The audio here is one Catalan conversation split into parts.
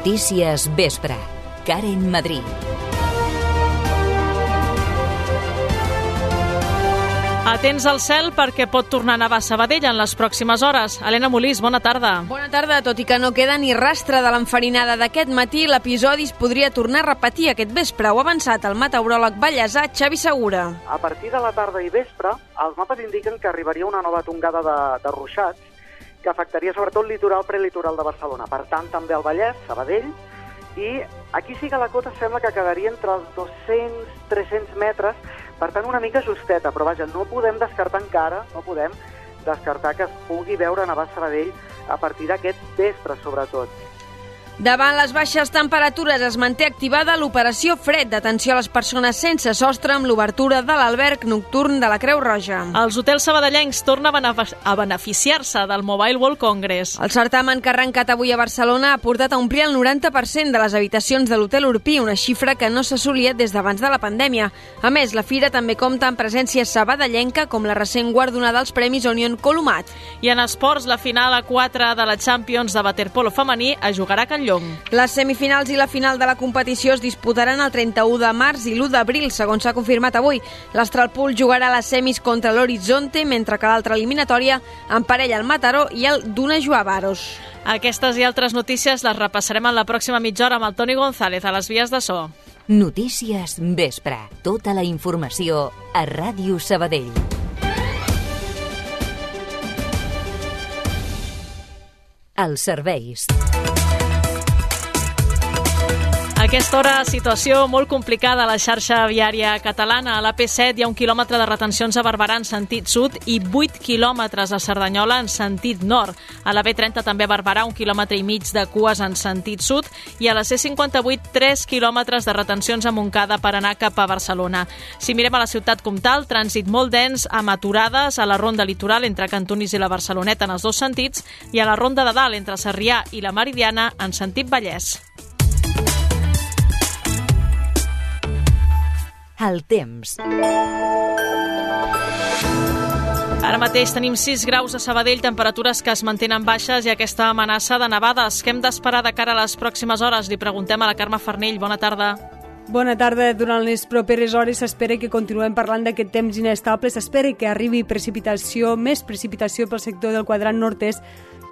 Notícies Vespre. Karen Madrid. Atents al cel perquè pot tornar a nevar a Sabadell en les pròximes hores. Helena Molís, bona tarda. Bona tarda. Tot i que no queda ni rastre de l'enfarinada d'aquest matí, l'episodi es podria tornar a repetir aquest vespre. Ho ha avançat el meteoròleg ballesà Xavi Segura. A partir de la tarda i vespre, els mapes indiquen que arribaria una nova tongada de, de ruixats que afectaria sobretot litoral prelitoral de Barcelona. Per tant, també el Vallès, Sabadell, i aquí sí que la cota sembla que quedaria entre els 200-300 metres, per tant, una mica justeta, però vaja, no podem descartar encara, no podem descartar que es pugui veure nevar Sabadell a partir d'aquest vespre, sobretot. Davant les baixes temperatures es manté activada l'operació Fred d'atenció a les persones sense sostre amb l'obertura de l'alberg nocturn de la Creu Roja. Els hotels sabadellencs tornen a beneficiar-se del Mobile World Congress. El certamen que ha arrencat avui a Barcelona ha portat a omplir el 90% de les habitacions de l'hotel Urpí, una xifra que no s'assolia des d'abans de la pandèmia. A més, la fira també compta amb presència sabadellenca com la recent guardonada dels Premis Union Colomat. I en esports, la final a 4 de la Champions de waterpolo femení es jugarà a Can Llong. Les semifinals i la final de la competició es disputaran el 31 de març i l'1 d'abril, segons s'ha confirmat avui. L'Astralpool jugarà les semis contra l'Horizonte, mentre que l'altra eliminatòria emparella el Mataró i el Duna Baros. Aquestes i altres notícies les repassarem en la pròxima mitja hora amb el Toni González a les vies de so. Notícies Vespre. Tota la informació a Ràdio Sabadell. Els serveis. Aquesta hora, situació molt complicada a la xarxa viària catalana. A l'AP7 hi ha un quilòmetre de retencions a Barberà en sentit sud i 8 quilòmetres a Cerdanyola en sentit nord. A la B30 també a Barberà un quilòmetre i mig de cues en sentit sud i a la C58 3 quilòmetres de retencions a Montcada per anar cap a Barcelona. Si mirem a la ciutat comtal, trànsit molt dens amb aturades a la ronda litoral entre Cantunis i la Barceloneta en els dos sentits i a la ronda de dalt entre Sarrià i la Meridiana en sentit Vallès. El temps. Ara mateix tenim 6 graus a Sabadell, temperatures que es mantenen baixes i aquesta amenaça de nevades. Què hem d'esperar de cara a les pròximes hores? Li preguntem a la Carme Farnell. Bona tarda. Bona tarda. Durant les properes hores s'espera que continuem parlant d'aquest temps inestable. S'espera que arribi precipitació, més precipitació pel sector del quadrant nord-est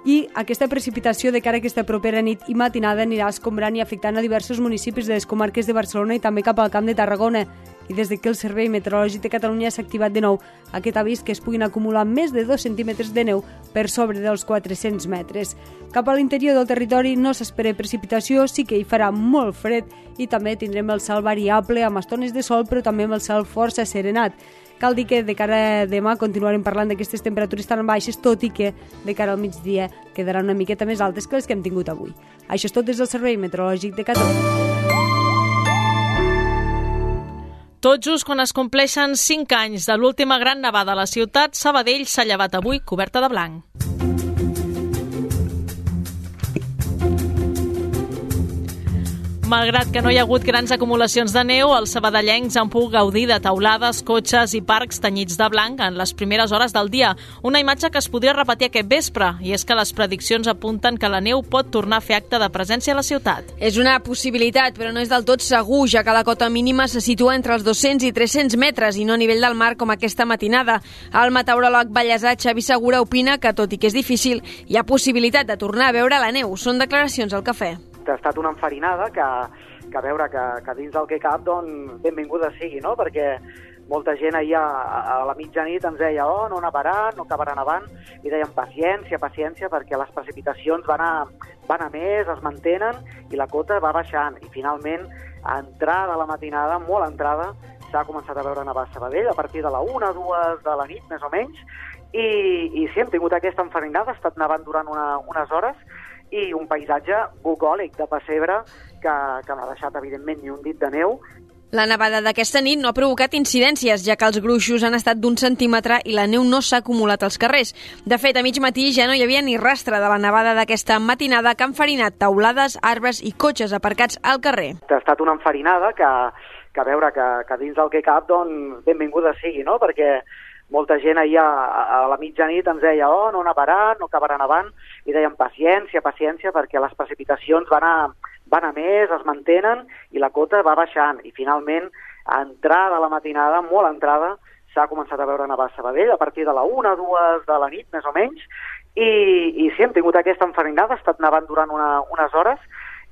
i aquesta precipitació de cara a aquesta propera nit i matinada anirà escombrant i afectant a diversos municipis de les comarques de Barcelona i també cap al Camp de Tarragona. I des que el Servei Meteorològic de Catalunya s'ha activat de nou aquest avís que es puguin acumular més de 2 centímetres de neu per sobre dels 400 metres. Cap a l'interior del territori no s'espera precipitació, sí que hi farà molt fred i també tindrem el cel variable amb estones de sol però també amb el cel força serenat. Cal dir que de cara a demà continuarem parlant d'aquestes temperatures tan baixes, tot i que de cara al migdia quedaran una miqueta més altes que les que hem tingut avui. Això és tot des del Servei Meteorològic de Catalunya. Tot just quan es compleixen 5 anys de l'última gran nevada a la ciutat, Sabadell s'ha llevat avui coberta de blanc. Malgrat que no hi ha hagut grans acumulacions de neu, els sabadellencs han pogut gaudir de taulades, cotxes i parcs tenyits de blanc en les primeres hores del dia. Una imatge que es podria repetir aquest vespre, i és que les prediccions apunten que la neu pot tornar a fer acte de presència a la ciutat. És una possibilitat, però no és del tot segur, ja que la cota mínima se situa entre els 200 i 300 metres i no a nivell del mar com aquesta matinada. El meteoròleg ballesà Xavi Segura opina que, tot i que és difícil, hi ha possibilitat de tornar a veure la neu. Són declaracions al cafè ha estat una enfarinada que, que veure, que, que dins del que cap, doncs, benvinguda sigui, no? Perquè molta gent ahir a, a la mitjanit ens deia oh, no nevarà, no acabarà nevant, i deien paciència, paciència, perquè les precipitacions van a, van a més, es mantenen, i la cota va baixant. I finalment, a entrada a la matinada, molt entrada, s'ha començat a veure nevar a Sabadell a partir de la 1 2 de la nit, més o menys, i, i sí, hem tingut aquesta enfarinada, ha estat nevant durant una, unes hores, i un paisatge bucòlic de pessebre que, que no ha deixat, evidentment, ni un dit de neu. La nevada d'aquesta nit no ha provocat incidències, ja que els gruixos han estat d'un centímetre i la neu no s'ha acumulat als carrers. De fet, a mig matí ja no hi havia ni rastre de la nevada d'aquesta matinada que han farinat taulades, arbres i cotxes aparcats al carrer. Ha estat una enfarinada que, que a veure, que, que dins del que cap, doncs, benvinguda sigui, no? Perquè molta gent ahir a, a la mitjanit ens deia oh, no nevarà, no acabarà nevant, i deien paciència, paciència, perquè les precipitacions van a, van a més, es mantenen i la cota va baixant. I finalment, a entrada a la matinada, molt entrada, s'ha començat a veure nevar a Sabadell a partir de la 1 2 de la nit, més o menys, i, i sí, hem tingut aquesta enfarinada, ha estat nevant durant una, unes hores,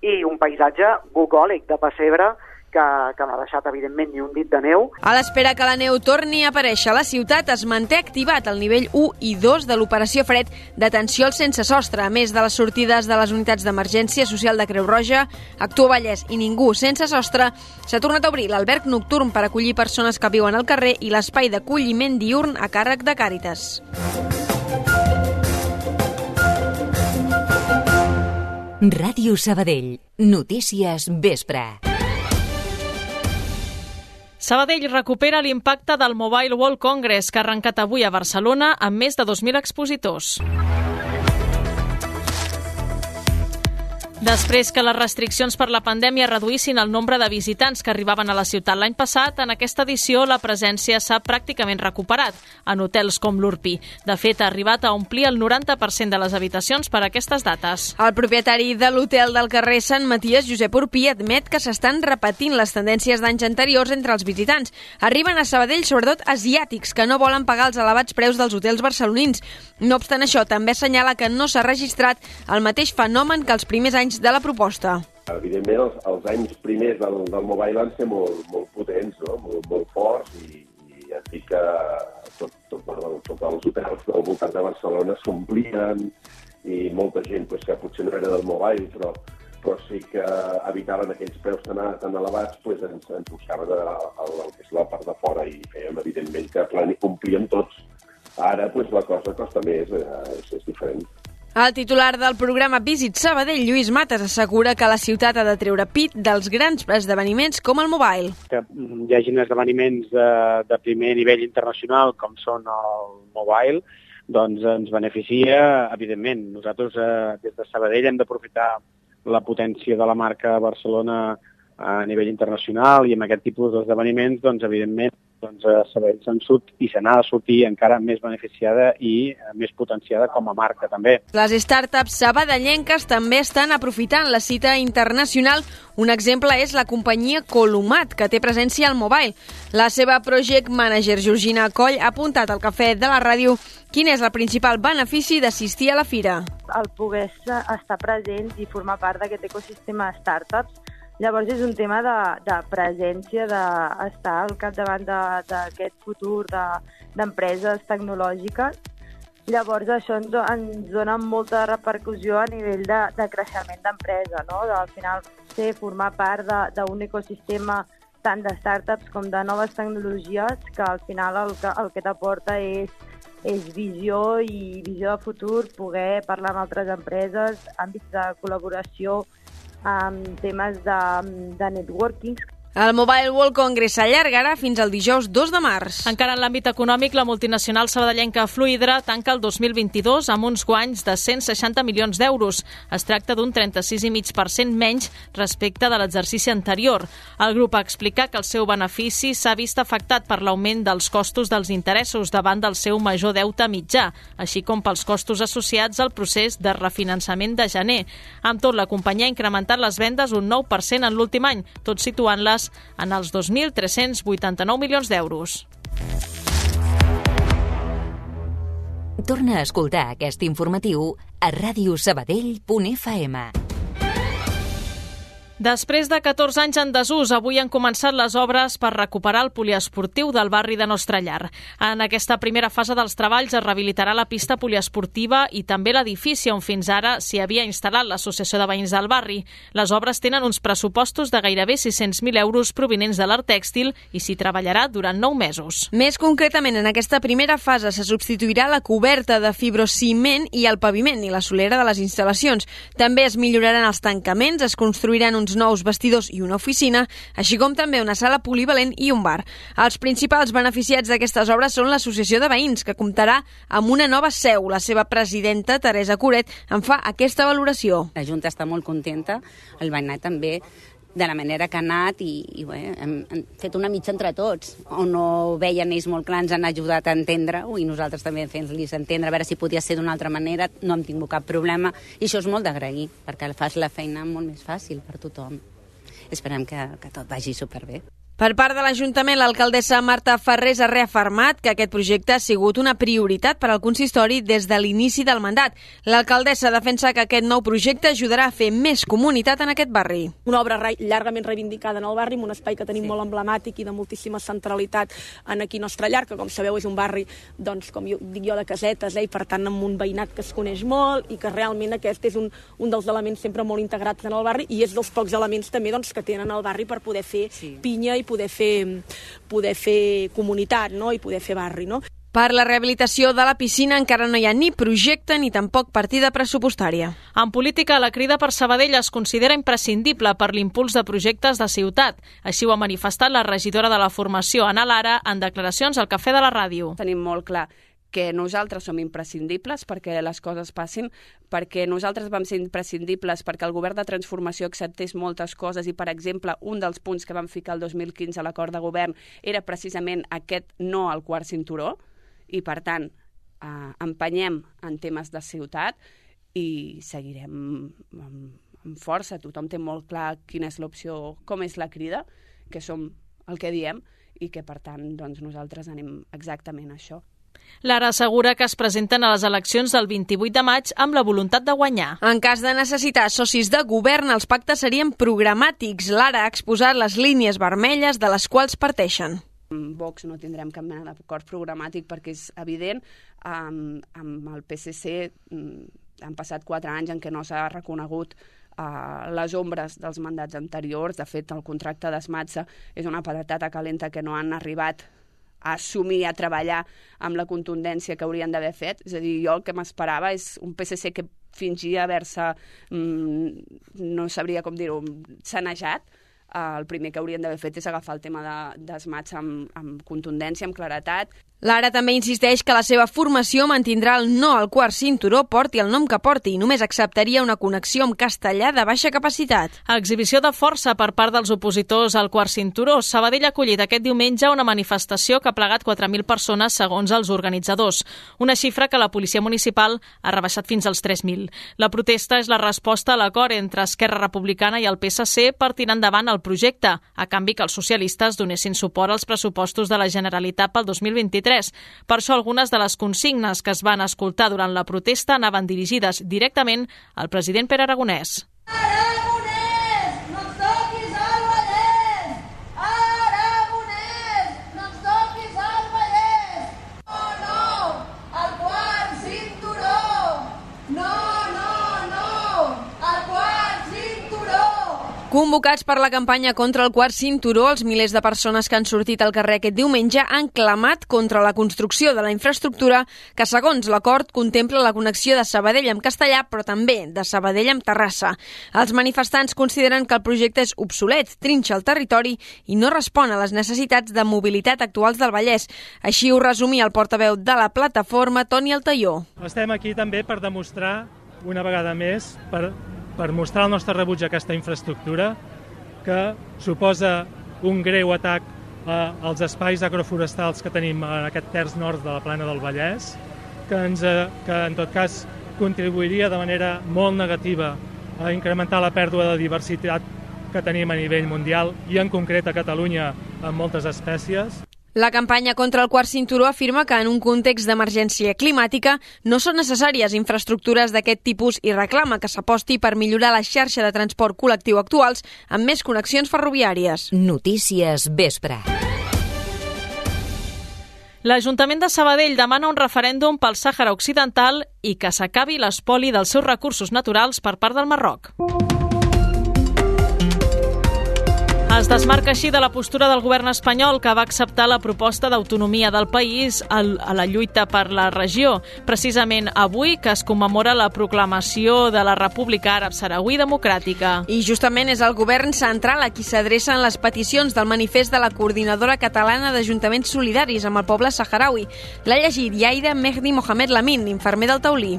i un paisatge bucòlic de pessebre que, que no ha deixat, evidentment, ni un dit de neu. A l'espera que la neu torni a aparèixer a la ciutat, es manté activat el nivell 1 i 2 de l'operació Fred d'atenció al sense sostre. A més de les sortides de les unitats d'emergència social de Creu Roja, Actua Vallès i Ningú sense sostre, s'ha tornat a obrir l'alberg nocturn per acollir persones que viuen al carrer i l'espai d'acolliment diurn a càrrec de Càritas. Ràdio Sabadell. Notícies vespre. Sabadell recupera l'impacte del Mobile World Congress que ha arrencat avui a Barcelona amb més de 2.000 expositors. Després que les restriccions per la pandèmia reduïssin el nombre de visitants que arribaven a la ciutat l'any passat, en aquesta edició la presència s'ha pràcticament recuperat en hotels com l'Urpi. De fet, ha arribat a omplir el 90% de les habitacions per a aquestes dates. El propietari de l'hotel del carrer Sant Maties, Josep Urpi, admet que s'estan repetint les tendències d'anys anteriors entre els visitants. Arriben a Sabadell sobretot asiàtics que no volen pagar els elevats preus dels hotels barcelonins. No obstant això, també assenyala que no s'ha registrat el mateix fenomen que els primers anys de la proposta. Evidentment, els, els anys primers del, del mobile van ser molt, molt potents, no? molt, molt forts, i, i ja dic que tot, tot, tot, tot els hotels del voltant de Barcelona s'omplien i molta gent pues, que potser no era del mobile, però, però sí que evitaven aquells preus tan, tan elevats, pues, ens, ens buscaven el, el, que és la part de fora i fèiem, evidentment, que plani, omplíem tots. Ara pues, la cosa costa més, eh, és, és diferent. El titular del programa Visit Sabadell, Lluís Mates, assegura que la ciutat ha de treure pit dels grans esdeveniments com el Mobile. Que hi hagin esdeveniments de, de primer nivell internacional com són el Mobile, doncs ens beneficia, evidentment. Nosaltres eh, des de Sabadell hem d'aprofitar la potència de la marca Barcelona a nivell internacional i amb aquest tipus d'esdeveniments, doncs, evidentment, doncs, eh, Sabadell se'n surt i se n'ha de sortir encara més beneficiada i eh, més potenciada com a marca també. Les startups sabadellenques també estan aprofitant la cita internacional. Un exemple és la companyia Columat, que té presència al mobile. La seva project manager Georgina Coll ha apuntat al cafè de la ràdio quin és el principal benefici d'assistir a la fira. El poder estar present i formar part d'aquest ecosistema de startups Llavors és un tema de, de presència, d'estar al capdavant d'aquest futur d'empreses de, tecnològiques. Llavors això ens, ens dona molta repercussió a nivell de, de creixement d'empresa, no? De, al final ser, formar part d'un ecosistema tant de startups com de noves tecnologies que al final el que, el que t'aporta és, és visió i visió de futur, poder parlar amb altres empreses, àmbits de col·laboració, amb temes de, de networking el Mobile World Congress s'allargarà fins al dijous 2 de març. Encara en l'àmbit econòmic, la multinacional sabadellenca Fluidra tanca el 2022 amb uns guanys de 160 milions d'euros. Es tracta d'un 36,5% menys respecte de l'exercici anterior. El grup ha explicat que el seu benefici s'ha vist afectat per l'augment dels costos dels interessos davant del seu major deute mitjà, així com pels costos associats al procés de refinançament de gener. Amb tot, la companyia ha incrementat les vendes un 9% en l'últim any, tot situant-les en els 2.389 milions d'euros. Torna a escoltar aquest informatiu a radiosabadell.fm. Després de 14 anys en desús, avui han començat les obres per recuperar el poliesportiu del barri de Nostra Llar. En aquesta primera fase dels treballs es rehabilitarà la pista poliesportiva i també l'edifici on fins ara s'hi havia instal·lat l'Associació de Veïns del Barri. Les obres tenen uns pressupostos de gairebé 600.000 euros provinents de l'art tèxtil i s'hi treballarà durant 9 mesos. Més concretament, en aquesta primera fase se substituirà la coberta de fibrociment i el paviment i la solera de les instal·lacions. També es milloraran els tancaments, es construiran uns uns nous vestidors i una oficina, així com també una sala polivalent i un bar. Els principals beneficiats d'aquestes obres són l'Associació de Veïns, que comptarà amb una nova seu. La seva presidenta, Teresa Coret, en fa aquesta valoració. La Junta està molt contenta, el veïnat també de la manera que ha anat i, i bé, hem, hem fet una mitja entre tots. On no veien ells molt clar ens han ajudat a entendre-ho i nosaltres també fent-los entendre a veure si podia ser d'una altra manera, no hem tingut cap problema i això és molt d'agrair perquè fas la feina molt més fàcil per tothom. Esperem que, que tot vagi superbé. Per part de l'Ajuntament, l'alcaldessa Marta Ferrés ha reafirmat que aquest projecte ha sigut una prioritat per al consistori des de l'inici del mandat. L'alcaldessa defensa que aquest nou projecte ajudarà a fer més comunitat en aquest barri. Una obra llargament reivindicada en el barri, un espai que tenim sí. molt emblemàtic i de moltíssima centralitat en aquí nostre llar, que com sabeu és un barri, doncs, com jo, dic jo, de casetes, eh, i per tant amb un veïnat que es coneix molt i que realment aquest és un, un dels elements sempre molt integrats en el barri i és dels pocs elements també doncs, que tenen el barri per poder fer sí. pinya i poder fer, poder fer comunitat no? i poder fer barri. No? Per la rehabilitació de la piscina encara no hi ha ni projecte ni tampoc partida pressupostària. En política, la crida per Sabadell es considera imprescindible per l'impuls de projectes de ciutat. Així ho ha manifestat la regidora de la formació, Ana Lara, en declaracions al Cafè de la Ràdio. Tenim molt clar que nosaltres som imprescindibles perquè les coses passin, perquè nosaltres vam ser imprescindibles perquè el govern de transformació acceptés moltes coses i, per exemple, un dels punts que vam ficar el 2015 a l'acord de govern era precisament aquest no al quart cinturó i, per tant, eh, empenyem en temes de ciutat i seguirem amb, amb força. Tothom té molt clar quina és l'opció, com és la crida, que som el que diem i que, per tant, doncs, nosaltres anem exactament a això. Lara assegura que es presenten a les eleccions del 28 de maig amb la voluntat de guanyar. En cas de necessitar socis de govern, els pactes serien programàtics. Lara ha exposat les línies vermelles de les quals parteixen. Amb Vox no tindrem cap mena d'acord programàtic perquè és evident. Um, amb el PSC um, han passat quatre anys en què no s'ha reconegut uh, les ombres dels mandats anteriors. De fet, el contracte d'esmatza és una patata calenta que no han arribat a assumir, a treballar amb la contundència que haurien d'haver fet. És a dir, jo el que m'esperava és un PSC que fingia haver-se, mm, no sabria com dir-ho, sanejat, eh, el primer que haurien d'haver fet és agafar el tema de, d'esmats amb, amb contundència, amb claretat, Lara també insisteix que la seva formació mantindrà el no al quart cinturó, porti el nom que porti, i només acceptaria una connexió amb castellà de baixa capacitat. Exhibició de força per part dels opositors al quart cinturó. Sabadell ha acollit aquest diumenge una manifestació que ha plegat 4.000 persones segons els organitzadors, una xifra que la policia municipal ha rebaixat fins als 3.000. La protesta és la resposta a l'acord entre Esquerra Republicana i el PSC per tirar endavant el projecte, a canvi que els socialistes donessin suport als pressupostos de la Generalitat pel 2023 2023. Per això algunes de les consignes que es van escoltar durant la protesta anaven dirigides directament al president Pere Aragonès. Convocats per la campanya contra el quart cinturó, els milers de persones que han sortit al carrer aquest diumenge han clamat contra la construcció de la infraestructura que, segons l'acord, contempla la connexió de Sabadell amb Castellà, però també de Sabadell amb Terrassa. Els manifestants consideren que el projecte és obsolet, trinxa el territori i no respon a les necessitats de mobilitat actuals del Vallès. Així ho resumia el portaveu de la plataforma, Toni Altaió. Estem aquí també per demostrar una vegada més, per per mostrar el nostre rebuig a aquesta infraestructura que suposa un greu atac als espais agroforestals que tenim en aquest terç nord de la plana del Vallès, que, ens, eh, que en tot cas contribuiria de manera molt negativa a incrementar la pèrdua de diversitat que tenim a nivell mundial i en concret a Catalunya amb moltes espècies. La campanya contra el quart cinturó afirma que en un context d'emergència climàtica no són necessàries infraestructures d'aquest tipus i reclama que s'aposti per millorar la xarxa de transport col·lectiu actuals amb més connexions ferroviàries. Notícies vespre. L'Ajuntament de Sabadell demana un referèndum pel Sàhara Occidental i que s'acabi l'espoli dels seus recursos naturals per part del Marroc. Es desmarca així de la postura del govern espanyol que va acceptar la proposta d'autonomia del país a la lluita per la regió. Precisament avui que es commemora la proclamació de la República Àrab Saragüí Democràtica. I justament és el govern central a qui s'adrecen les peticions del manifest de la Coordinadora Catalana d'Ajuntaments Solidaris amb el poble saharaui. L'ha llegit Yaida Mehdi Mohamed Lamin, infermer del Taulí.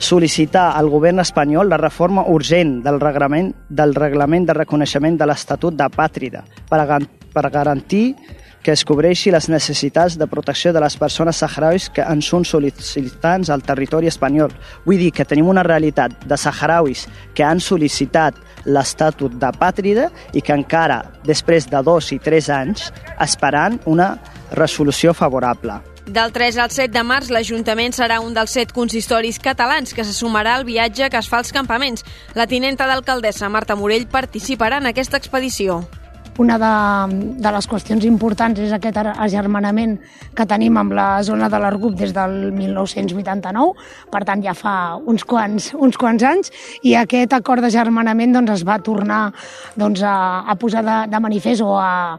Sol·licitar al govern espanyol la reforma urgent del reglament, del reglament de reconeixement de l'Estatut d'Apàtrida per, a, per garantir que es cobreixi les necessitats de protecció de les persones saharauis que en són sol·licitants al territori espanyol. Vull dir que tenim una realitat de saharauis que han sol·licitat l'estatut d'apàtrida i que encara, després de dos i tres anys, esperant una resolució favorable. Del 3 al 7 de març, l'Ajuntament serà un dels set consistoris catalans que se sumarà al viatge que es fa als campaments. La tinenta d'alcaldessa, Marta Morell, participarà en aquesta expedició. Una de, de les qüestions importants és aquest agermanament que tenim amb la zona de l'Argup des del 1989, per tant ja fa uns quants, uns quants anys, i aquest acord d'agermanament doncs, es va tornar doncs, a, a posar de, de manifest o a,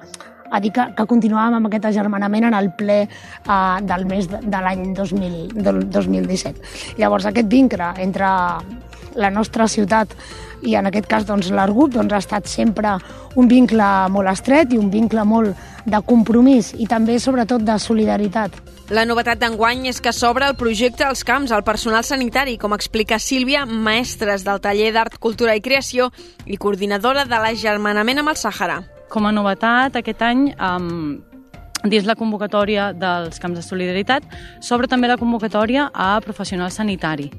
a dir que, que continuàvem amb aquest agermanament en el ple uh, del mes de, de l'any 2017. Llavors, aquest vincle entre la nostra ciutat i en aquest cas doncs, l'Argut doncs, ha estat sempre un vincle molt estret i un vincle molt de compromís i també sobretot de solidaritat. La novetat d'enguany és que s'obre el projecte als camps al personal sanitari, com explica Sílvia, mestres del taller d'Art, Cultura i Creació i coordinadora de l'agermanament amb el Sàhara. Com a novetat, aquest any, um, dins la convocatòria dels camps de solidaritat, s'obre també la convocatòria a professional sanitari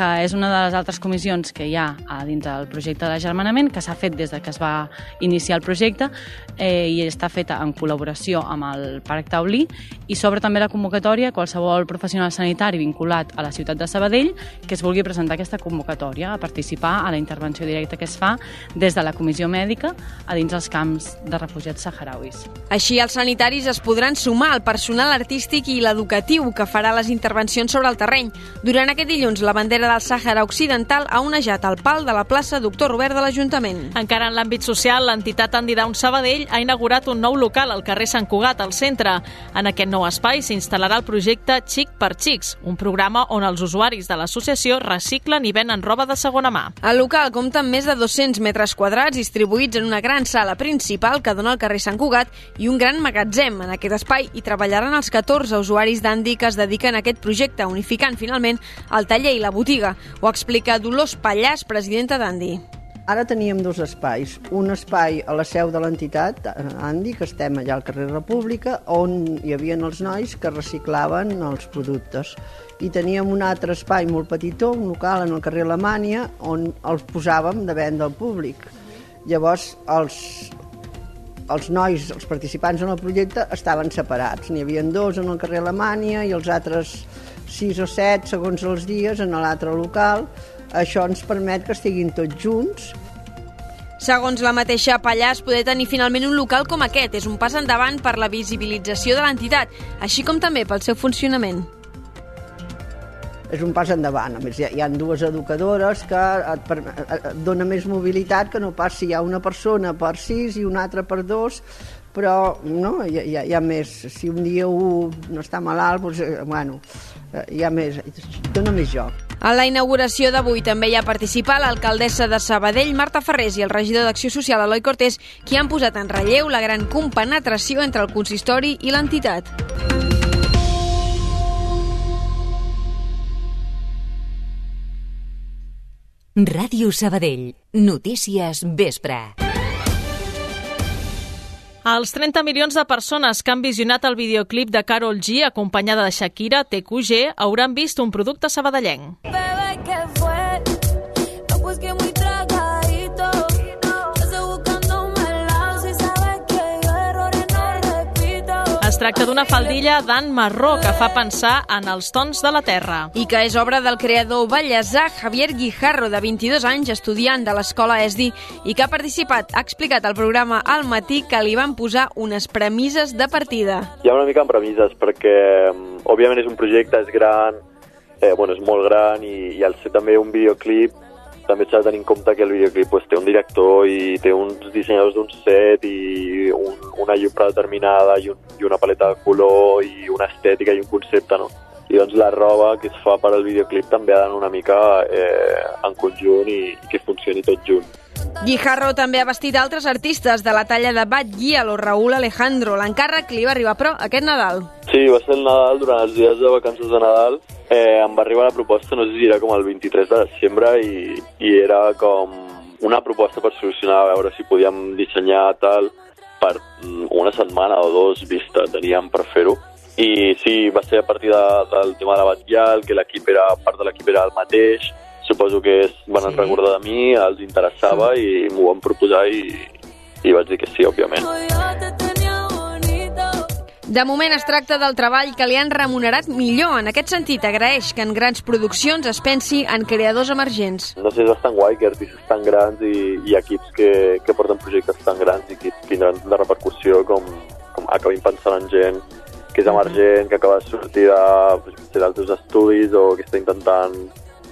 que és una de les altres comissions que hi ha a dins del projecte de germanament, que s'ha fet des de que es va iniciar el projecte eh, i està feta en col·laboració amb el Parc Taulí i s'obre també la convocatòria a qualsevol professional sanitari vinculat a la ciutat de Sabadell que es vulgui presentar aquesta convocatòria a participar a la intervenció directa que es fa des de la comissió mèdica a dins els camps de refugiats saharauis. Així, els sanitaris es podran sumar al personal artístic i l'educatiu que farà les intervencions sobre el terreny. Durant aquest dilluns, la bandera bandera del Sàhara Occidental ha onejat el pal de la plaça Doctor Robert de l'Ajuntament. Encara en l'àmbit social, l'entitat Andidown Sabadell ha inaugurat un nou local al carrer Sant Cugat, al centre. En aquest nou espai s'instal·larà el projecte Xic per Xics, un programa on els usuaris de l'associació reciclen i venen roba de segona mà. El local compta amb més de 200 metres quadrats distribuïts en una gran sala principal que dona al carrer Sant Cugat i un gran magatzem. En aquest espai hi treballaran els 14 usuaris d'Andi que es dediquen a aquest projecte, unificant finalment el taller i la botiga. Ho explica Dolors Pallàs, presidenta d'Andi. Ara teníem dos espais. Un espai a la seu de l'entitat, Andi, que estem allà al carrer República, on hi havia els nois que reciclaven els productes. I teníem un altre espai molt petitó, un local en el carrer Alemanya, on els posàvem de venda al públic. Llavors, els, els nois, els participants en el projecte, estaven separats. N'hi havia dos en el carrer Alemanya i els altres 6 o 7 segons els dies en l'altre local. Això ens permet que estiguin tots junts Segons la mateixa Pallàs, poder tenir finalment un local com aquest és un pas endavant per la visibilització de l'entitat, així com també pel seu funcionament. És un pas endavant. A més, hi ha, hi ha dues educadores que et, per, et dona més mobilitat que no pas si hi ha una persona per sis i una altra per dos, però no, hi, ha, hi ha més. Si un dia un no està malalt, doncs, eh, bueno, eh, hi ha més, dona més joc. A la inauguració d'avui també hi ha participat l'alcaldessa de Sabadell, Marta Ferrés, i el regidor d'Acció Social, Eloi Cortés, qui han posat en relleu la gran compenetració entre el consistori i l'entitat. Ràdio Sabadell. Notícies vespre. Els 30 milions de persones que han visionat el videoclip de Carol G acompanyada de Shakira, TQG, hauran vist un producte sabadellenc. Bebe, que fue? Tracta d'una faldilla d'an marró que fa pensar en els tons de la terra. I que és obra del creador ballesà Javier Guijarro, de 22 anys, estudiant de l'escola ESDI, i que ha participat, ha explicat al programa al matí que li van posar unes premisses de partida. Hi ha una mica en premisses, perquè mm, òbviament és un projecte, és gran, eh, bueno, és molt gran, i, i al ser també un videoclip també s'ha de tenir en compte que el videoclip pues, té un director i té uns dissenyadors d'un set i un, una llum predeterminada i, un, i una paleta de color i una estètica i un concepte, no? I doncs la roba que es fa per al videoclip també ha d'anar una mica eh, en conjunt i, i que funcioni tot junt. Guijarro també ha vestit altres artistes de la talla de Bad Gyal o Raúl Alejandro. L'encàrrec li va arribar, però, aquest Nadal. Sí, va ser el Nadal, durant els dies de vacances de Nadal. Eh, em va arribar la proposta, no sé si era com el 23 de desembre, i, i era com una proposta per solucionar, a veure si podíem dissenyar tal per una setmana o dos vista teníem per fer-ho. I sí, va ser a partir de, del tema de la Batllal, que l'equip era, part de l'equip era el mateix, suposo que es van sí. recordar de mi, els interessava i m'ho van proposar i, i vaig dir que sí, òbviament. De moment es tracta del treball que li han remunerat millor. En aquest sentit, agraeix que en grans produccions es pensi en creadors emergents. No sé, és bastant guai que artistes tan grans i, i equips que, que porten projectes tan grans i que tindran la repercussió com, com acabin pensant en gent que és emergent, que acaba de sortir d'altres estudis o que està intentant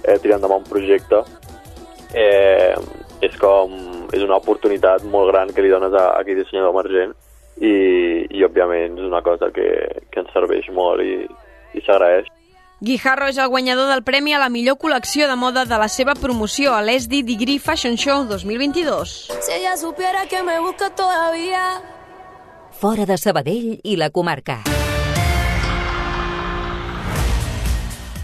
eh, tirar endavant un projecte. Eh, és com és una oportunitat molt gran que li dones a, a aquell dissenyador emergent i, i òbviament és una cosa que, que ens serveix molt i, i s'agraeix. Guijarro és el guanyador del premi a la millor col·lecció de moda de la seva promoció a l'ESDI Degree Fashion Show 2022. Si ella supiera que me busca todavía. Fora de Sabadell i la comarca.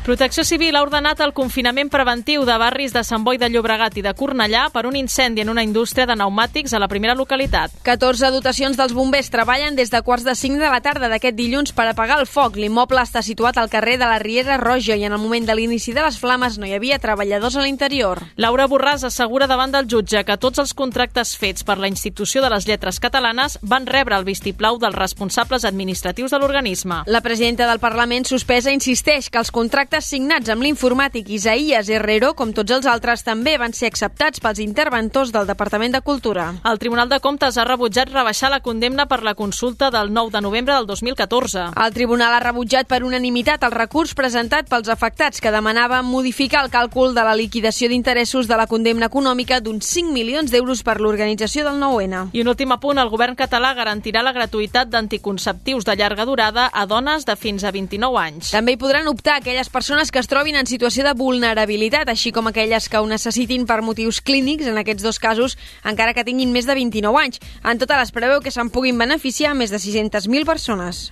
Protecció Civil ha ordenat el confinament preventiu de barris de Sant Boi de Llobregat i de Cornellà per un incendi en una indústria de pneumàtics a la primera localitat. 14 dotacions dels bombers treballen des de quarts de 5 de la tarda d'aquest dilluns per apagar el foc. L'immoble està situat al carrer de la Riera Roja i en el moment de l'inici de les flames no hi havia treballadors a l'interior. Laura Borràs assegura davant del jutge que tots els contractes fets per la institució de les lletres catalanes van rebre el vistiplau dels responsables administratius de l'organisme. La presidenta del Parlament suspesa insisteix que els contractes contractes signats amb l'informàtic Isaías Herrero, com tots els altres, també van ser acceptats pels interventors del Departament de Cultura. El Tribunal de Comptes ha rebutjat rebaixar la condemna per la consulta del 9 de novembre del 2014. El Tribunal ha rebutjat per unanimitat el recurs presentat pels afectats que demanava modificar el càlcul de la liquidació d'interessos de la condemna econòmica d'uns 5 milions d'euros per l'organització del 9-N. I un últim apunt, el govern català garantirà la gratuïtat d'anticonceptius de llarga durada a dones de fins a 29 anys. També hi podran optar aquelles persones persones que es trobin en situació de vulnerabilitat, així com aquelles que ho necessitin per motius clínics, en aquests dos casos, encara que tinguin més de 29 anys. En totes les preveu que se'n puguin beneficiar més de 600.000 persones.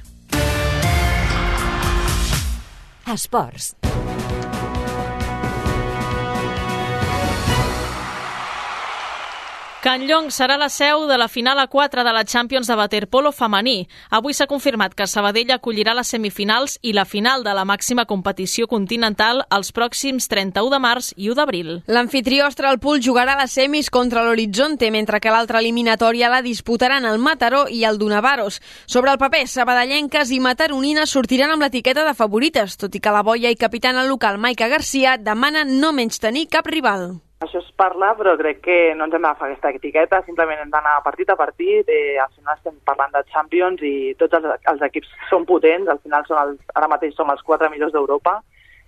Esports. Can Llong serà la seu de la final a 4 de la Champions de waterpolo femení. Avui s'ha confirmat que Sabadell acollirà les semifinals i la final de la màxima competició continental els pròxims 31 de març i 1 d'abril. L'anfitrió Astralpool jugarà les semis contra l'Horizonte, mentre que l'altra eliminatòria la disputaran el Mataró i el Donavaros. Sobre el paper, sabadellenques i mataronines sortiran amb l'etiqueta de favorites, tot i que la boia i capitana local Maica Garcia demana no menys tenir cap rival. Això es parla, però crec que no ens hem d'agafar aquesta etiqueta, simplement hem d'anar partit a partit, eh, al final estem parlant de Champions i tots els, els equips són potents, al final són els, ara mateix som els quatre millors d'Europa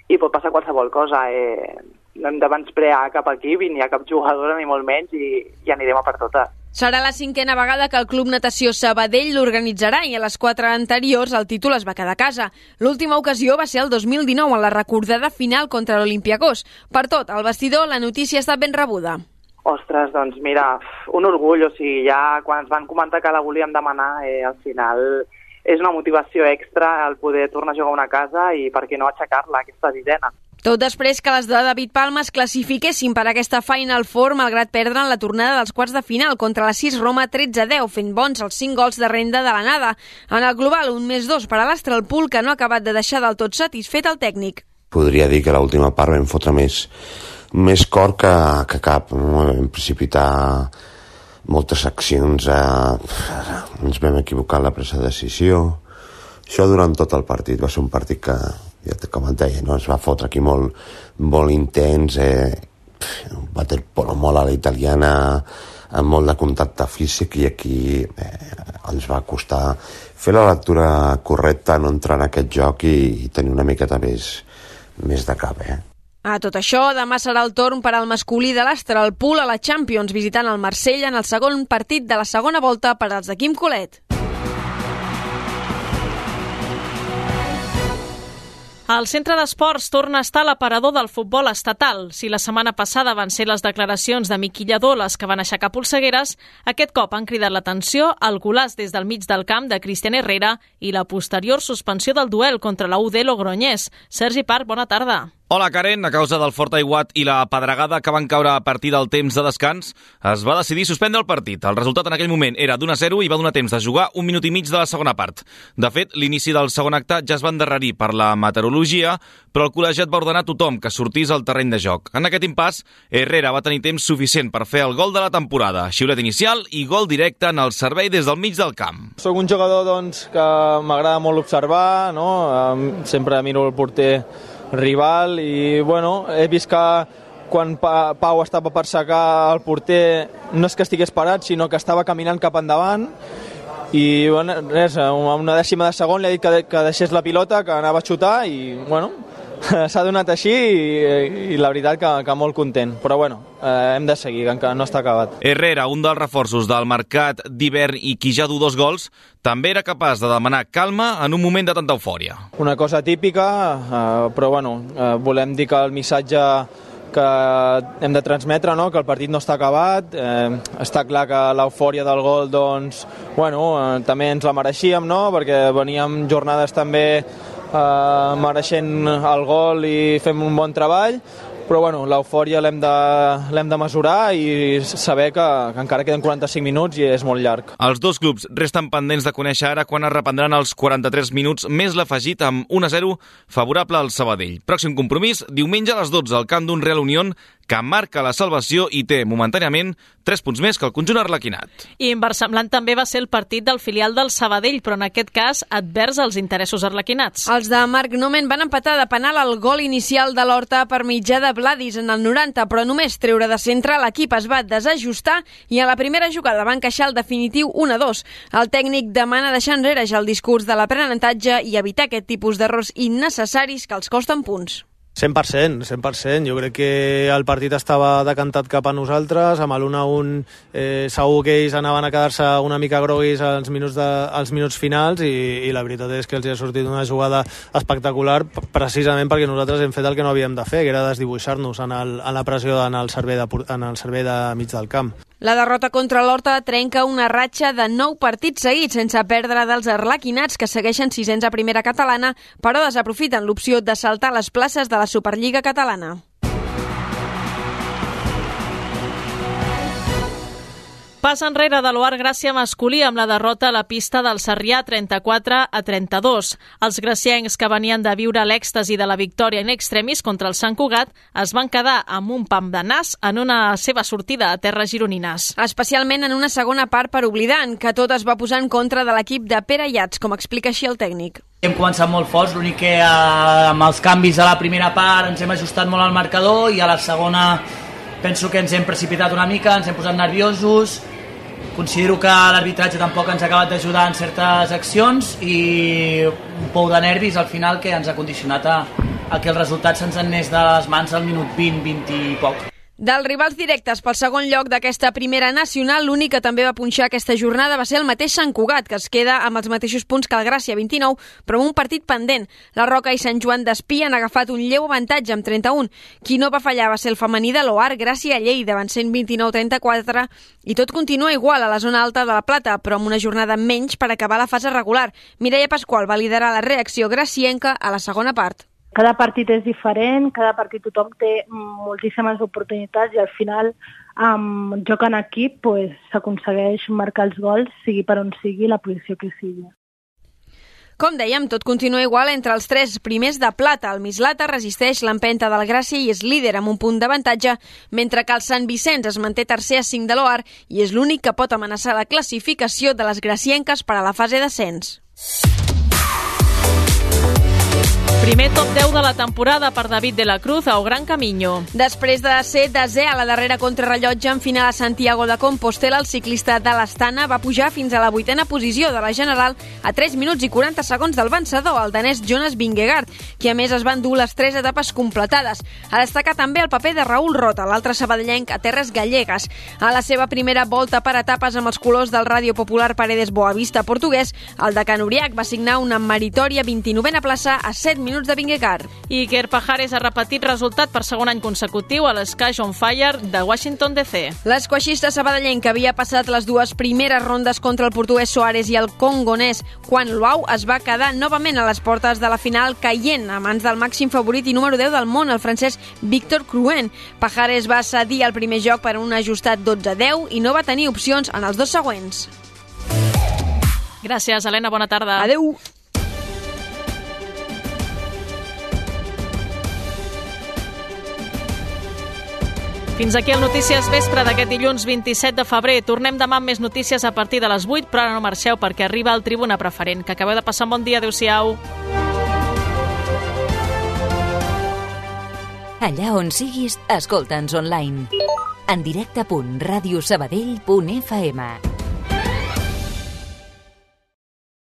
i pot passar qualsevol cosa. Eh, no hem de menysprear cap equip ni a cap jugadora ni molt menys i, i anirem a per totes. Serà la cinquena vegada que el Club Natació Sabadell l'organitzarà i a les quatre anteriors el títol es va quedar a casa. L'última ocasió va ser el 2019 en la recordada final contra l'Olimpiakos. Per tot, al vestidor la notícia està ben rebuda. Ostres, doncs mira, un orgull, o sigui, ja quan ens van comentar que la volíem demanar, eh, al final és una motivació extra el poder tornar a jugar a una casa i per què no aixecar-la, aquesta sisena. Tot després que les de David Palma es classifiquessin per aquesta Final Four malgrat perdre en la tornada dels quarts de final contra la 6 Roma 13-10, fent bons els 5 gols de renda de l'anada. En el global, un més dos per a l'Astralpool, que no ha acabat de deixar del tot satisfet el tècnic. Podria dir que l'última part vam fotre més, més cor que, que cap. Vam precipitar moltes accions, eh, ens vam equivocar en la presa de decisió. Això durant tot el partit. Va ser un partit que com et deia, no? es va fotre aquí molt, molt intens, eh, un waterpolo molt a la italiana, amb molt de contacte físic i aquí eh, ens va costar fer la lectura correcta, no entrar en aquest joc i, i tenir una miqueta més, més de cap, eh? A tot això, demà serà el torn per al masculí de l'Astralpool a la Champions, visitant el Marsella en el segon partit de la segona volta per als de Quim Colet. El centre d'esports torna a estar a l'aparador del futbol estatal. Si la setmana passada van ser les declaracions de Miqui Lledó les que van aixecar polsegueres, aquest cop han cridat l'atenció el golàs des del mig del camp de Cristian Herrera i la posterior suspensió del duel contra la UD Logroñés. Sergi Parc, bona tarda. Hola, Karen. A causa del fort aiguat i la pedregada que van caure a partir del temps de descans, es va decidir suspendre el partit. El resultat en aquell moment era d'1 a 0 i va donar temps de jugar un minut i mig de la segona part. De fet, l'inici del segon acte ja es va endarrerir per la meteorologia, però el col·legiat va ordenar a tothom que sortís al terreny de joc. En aquest impàs, Herrera va tenir temps suficient per fer el gol de la temporada, xiulet inicial i gol directe en el servei des del mig del camp. Soc un jugador doncs, que m'agrada molt observar, no? sempre miro el porter rival i bueno, he vist que quan pa Pau estava per secar el porter no és que estigués parat, sinó que estava caminant cap endavant i bueno, res, a una dècima de segon li ha dit que, que deixés la pilota, que anava a xutar i bueno, s'ha donat així i, i la veritat que, que molt content. Però bueno, eh, hem de seguir, que encara no està acabat. Herrera, un dels reforços del mercat d'hivern i qui ja du dos gols, també era capaç de demanar calma en un moment de tanta eufòria. Una cosa típica, eh, però bueno, eh, volem dir que el missatge que hem de transmetre, no? que el partit no està acabat, eh, està clar que l'eufòria del gol doncs, bueno, eh, també ens la mereixíem, no? perquè veníem jornades també eh, mereixent el gol i fem un bon treball, però bueno, l'eufòria l'hem de, de mesurar i saber que, que encara queden 45 minuts i és molt llarg. Els dos clubs resten pendents de conèixer ara quan es reprendran els 43 minuts més l'afegit amb 1-0 favorable al Sabadell. Pròxim compromís, diumenge a les 12 al camp d'un Real Unión que marca la salvació i té momentàniament 3 punts més que el conjunt arlequinat. I inversemblant també va ser el partit del filial del Sabadell, però en aquest cas advers als interessos arlequinats. Els de Marc Nomen van empatar de penal el gol inicial de l'Horta per mitjà de Vladis en el 90, però només treure de centre l'equip es va desajustar i a la primera jugada va encaixar el definitiu 1-2. El tècnic demana deixar enrere ja el discurs de l'aprenentatge i evitar aquest tipus d'errors innecessaris que els costen punts. 100%, 100%. Jo crec que el partit estava decantat cap a nosaltres, amb l'1-1 eh, segur que ells anaven a quedar-se una mica groguis als minuts, de, als minuts finals i, i la veritat és que els ha sortit una jugada espectacular precisament perquè nosaltres hem fet el que no havíem de fer, que era desdibuixar-nos en, el, en la pressió en el, servei de, en el servei de mig del camp. La derrota contra l'Horta trenca una ratxa de nou partits seguits sense perdre dels arlequinats que segueixen sisens a primera catalana, però desaprofiten l'opció de saltar les places de la Superliga catalana. Pas enrere de l'Oar Gràcia masculí amb la derrota a la pista del Sarrià 34 a 32. Els graciencs que venien de viure l'èxtasi de la victòria en extremis contra el Sant Cugat es van quedar amb un pam de nas en una seva sortida a terres gironines. Especialment en una segona part per oblidar que tot es va posar en contra de l'equip de Pere Iats, com explica així el tècnic. Hem començat molt forts, l'únic que eh, amb els canvis a la primera part ens hem ajustat molt al marcador i a la segona penso que ens hem precipitat una mica, ens hem posat nerviosos, Considero que l'arbitratge tampoc ens ha acabat d'ajudar en certes accions i un pou de nervis al final que ens ha condicionat a, a que el resultat se'ns anés de les mans al minut 20, 20 i poc. Dels rivals directes pel segon lloc d'aquesta primera nacional, l'únic que també va punxar aquesta jornada va ser el mateix Sant Cugat, que es queda amb els mateixos punts que el Gràcia, 29, però amb un partit pendent. La Roca i Sant Joan d'Espí han agafat un lleu avantatge amb 31. Qui no va fallar va ser el femení de l'Oar, Gràcia Lleida, van 129-34, i tot continua igual a la zona alta de la Plata, però amb una jornada menys per acabar la fase regular. Mireia Pasqual va liderar la reacció gracienca a la segona part cada partit és diferent, cada partit tothom té moltíssimes oportunitats i al final amb joc en equip s'aconsegueix pues, marcar els gols, sigui per on sigui la posició que sigui. Com dèiem, tot continua igual entre els tres primers de plata. El Mislata resisteix l'empenta del Gràcia i és líder amb un punt d'avantatge, mentre que el Sant Vicenç es manté tercer a 5 de l'OAR i és l'únic que pot amenaçar la classificació de les gracienques per a la fase d'ascens. Primer top 10 de la temporada per David de la Cruz a O Gran Camino. Després de ser desè a la darrera contrarrellotge en final a Santiago de Compostela, el ciclista de l'Astana va pujar fins a la vuitena posició de la General a 3 minuts i 40 segons del vencedor, el danès Jonas Vingegaard, qui a més es van dur les tres etapes completades. A destacar també el paper de Raül Rota, l'altre sabadellenc a Terres Gallegues. A la seva primera volta per etapes amb els colors del Ràdio Popular Paredes Boavista portuguès, el de Canuriac va signar una meritòria 29a plaça a 7 minuts minuts de Vingegaard. Iker Pajares ha repetit resultat per segon any consecutiu a l'Sky on Fire de Washington DC. L'esquaixista sabadellenc havia passat les dues primeres rondes contra el portuguès Soares i el congonès quan Luau es va quedar novament a les portes de la final caient a mans del màxim favorit i número 10 del món, el francès Víctor Cruen. Pajares va cedir el primer joc per un ajustat 12-10 i no va tenir opcions en els dos següents. Gràcies, Helena. Bona tarda. Adeu. Fins aquí el Notícies Vespre d'aquest dilluns 27 de febrer. Tornem demà amb més notícies a partir de les 8, però ara no marxeu perquè arriba el Tribuna Preferent. Que acabeu de passar un bon dia. Adéu-siau. Allà on siguis, escolta'ns online. En directe.radiosabadell.fm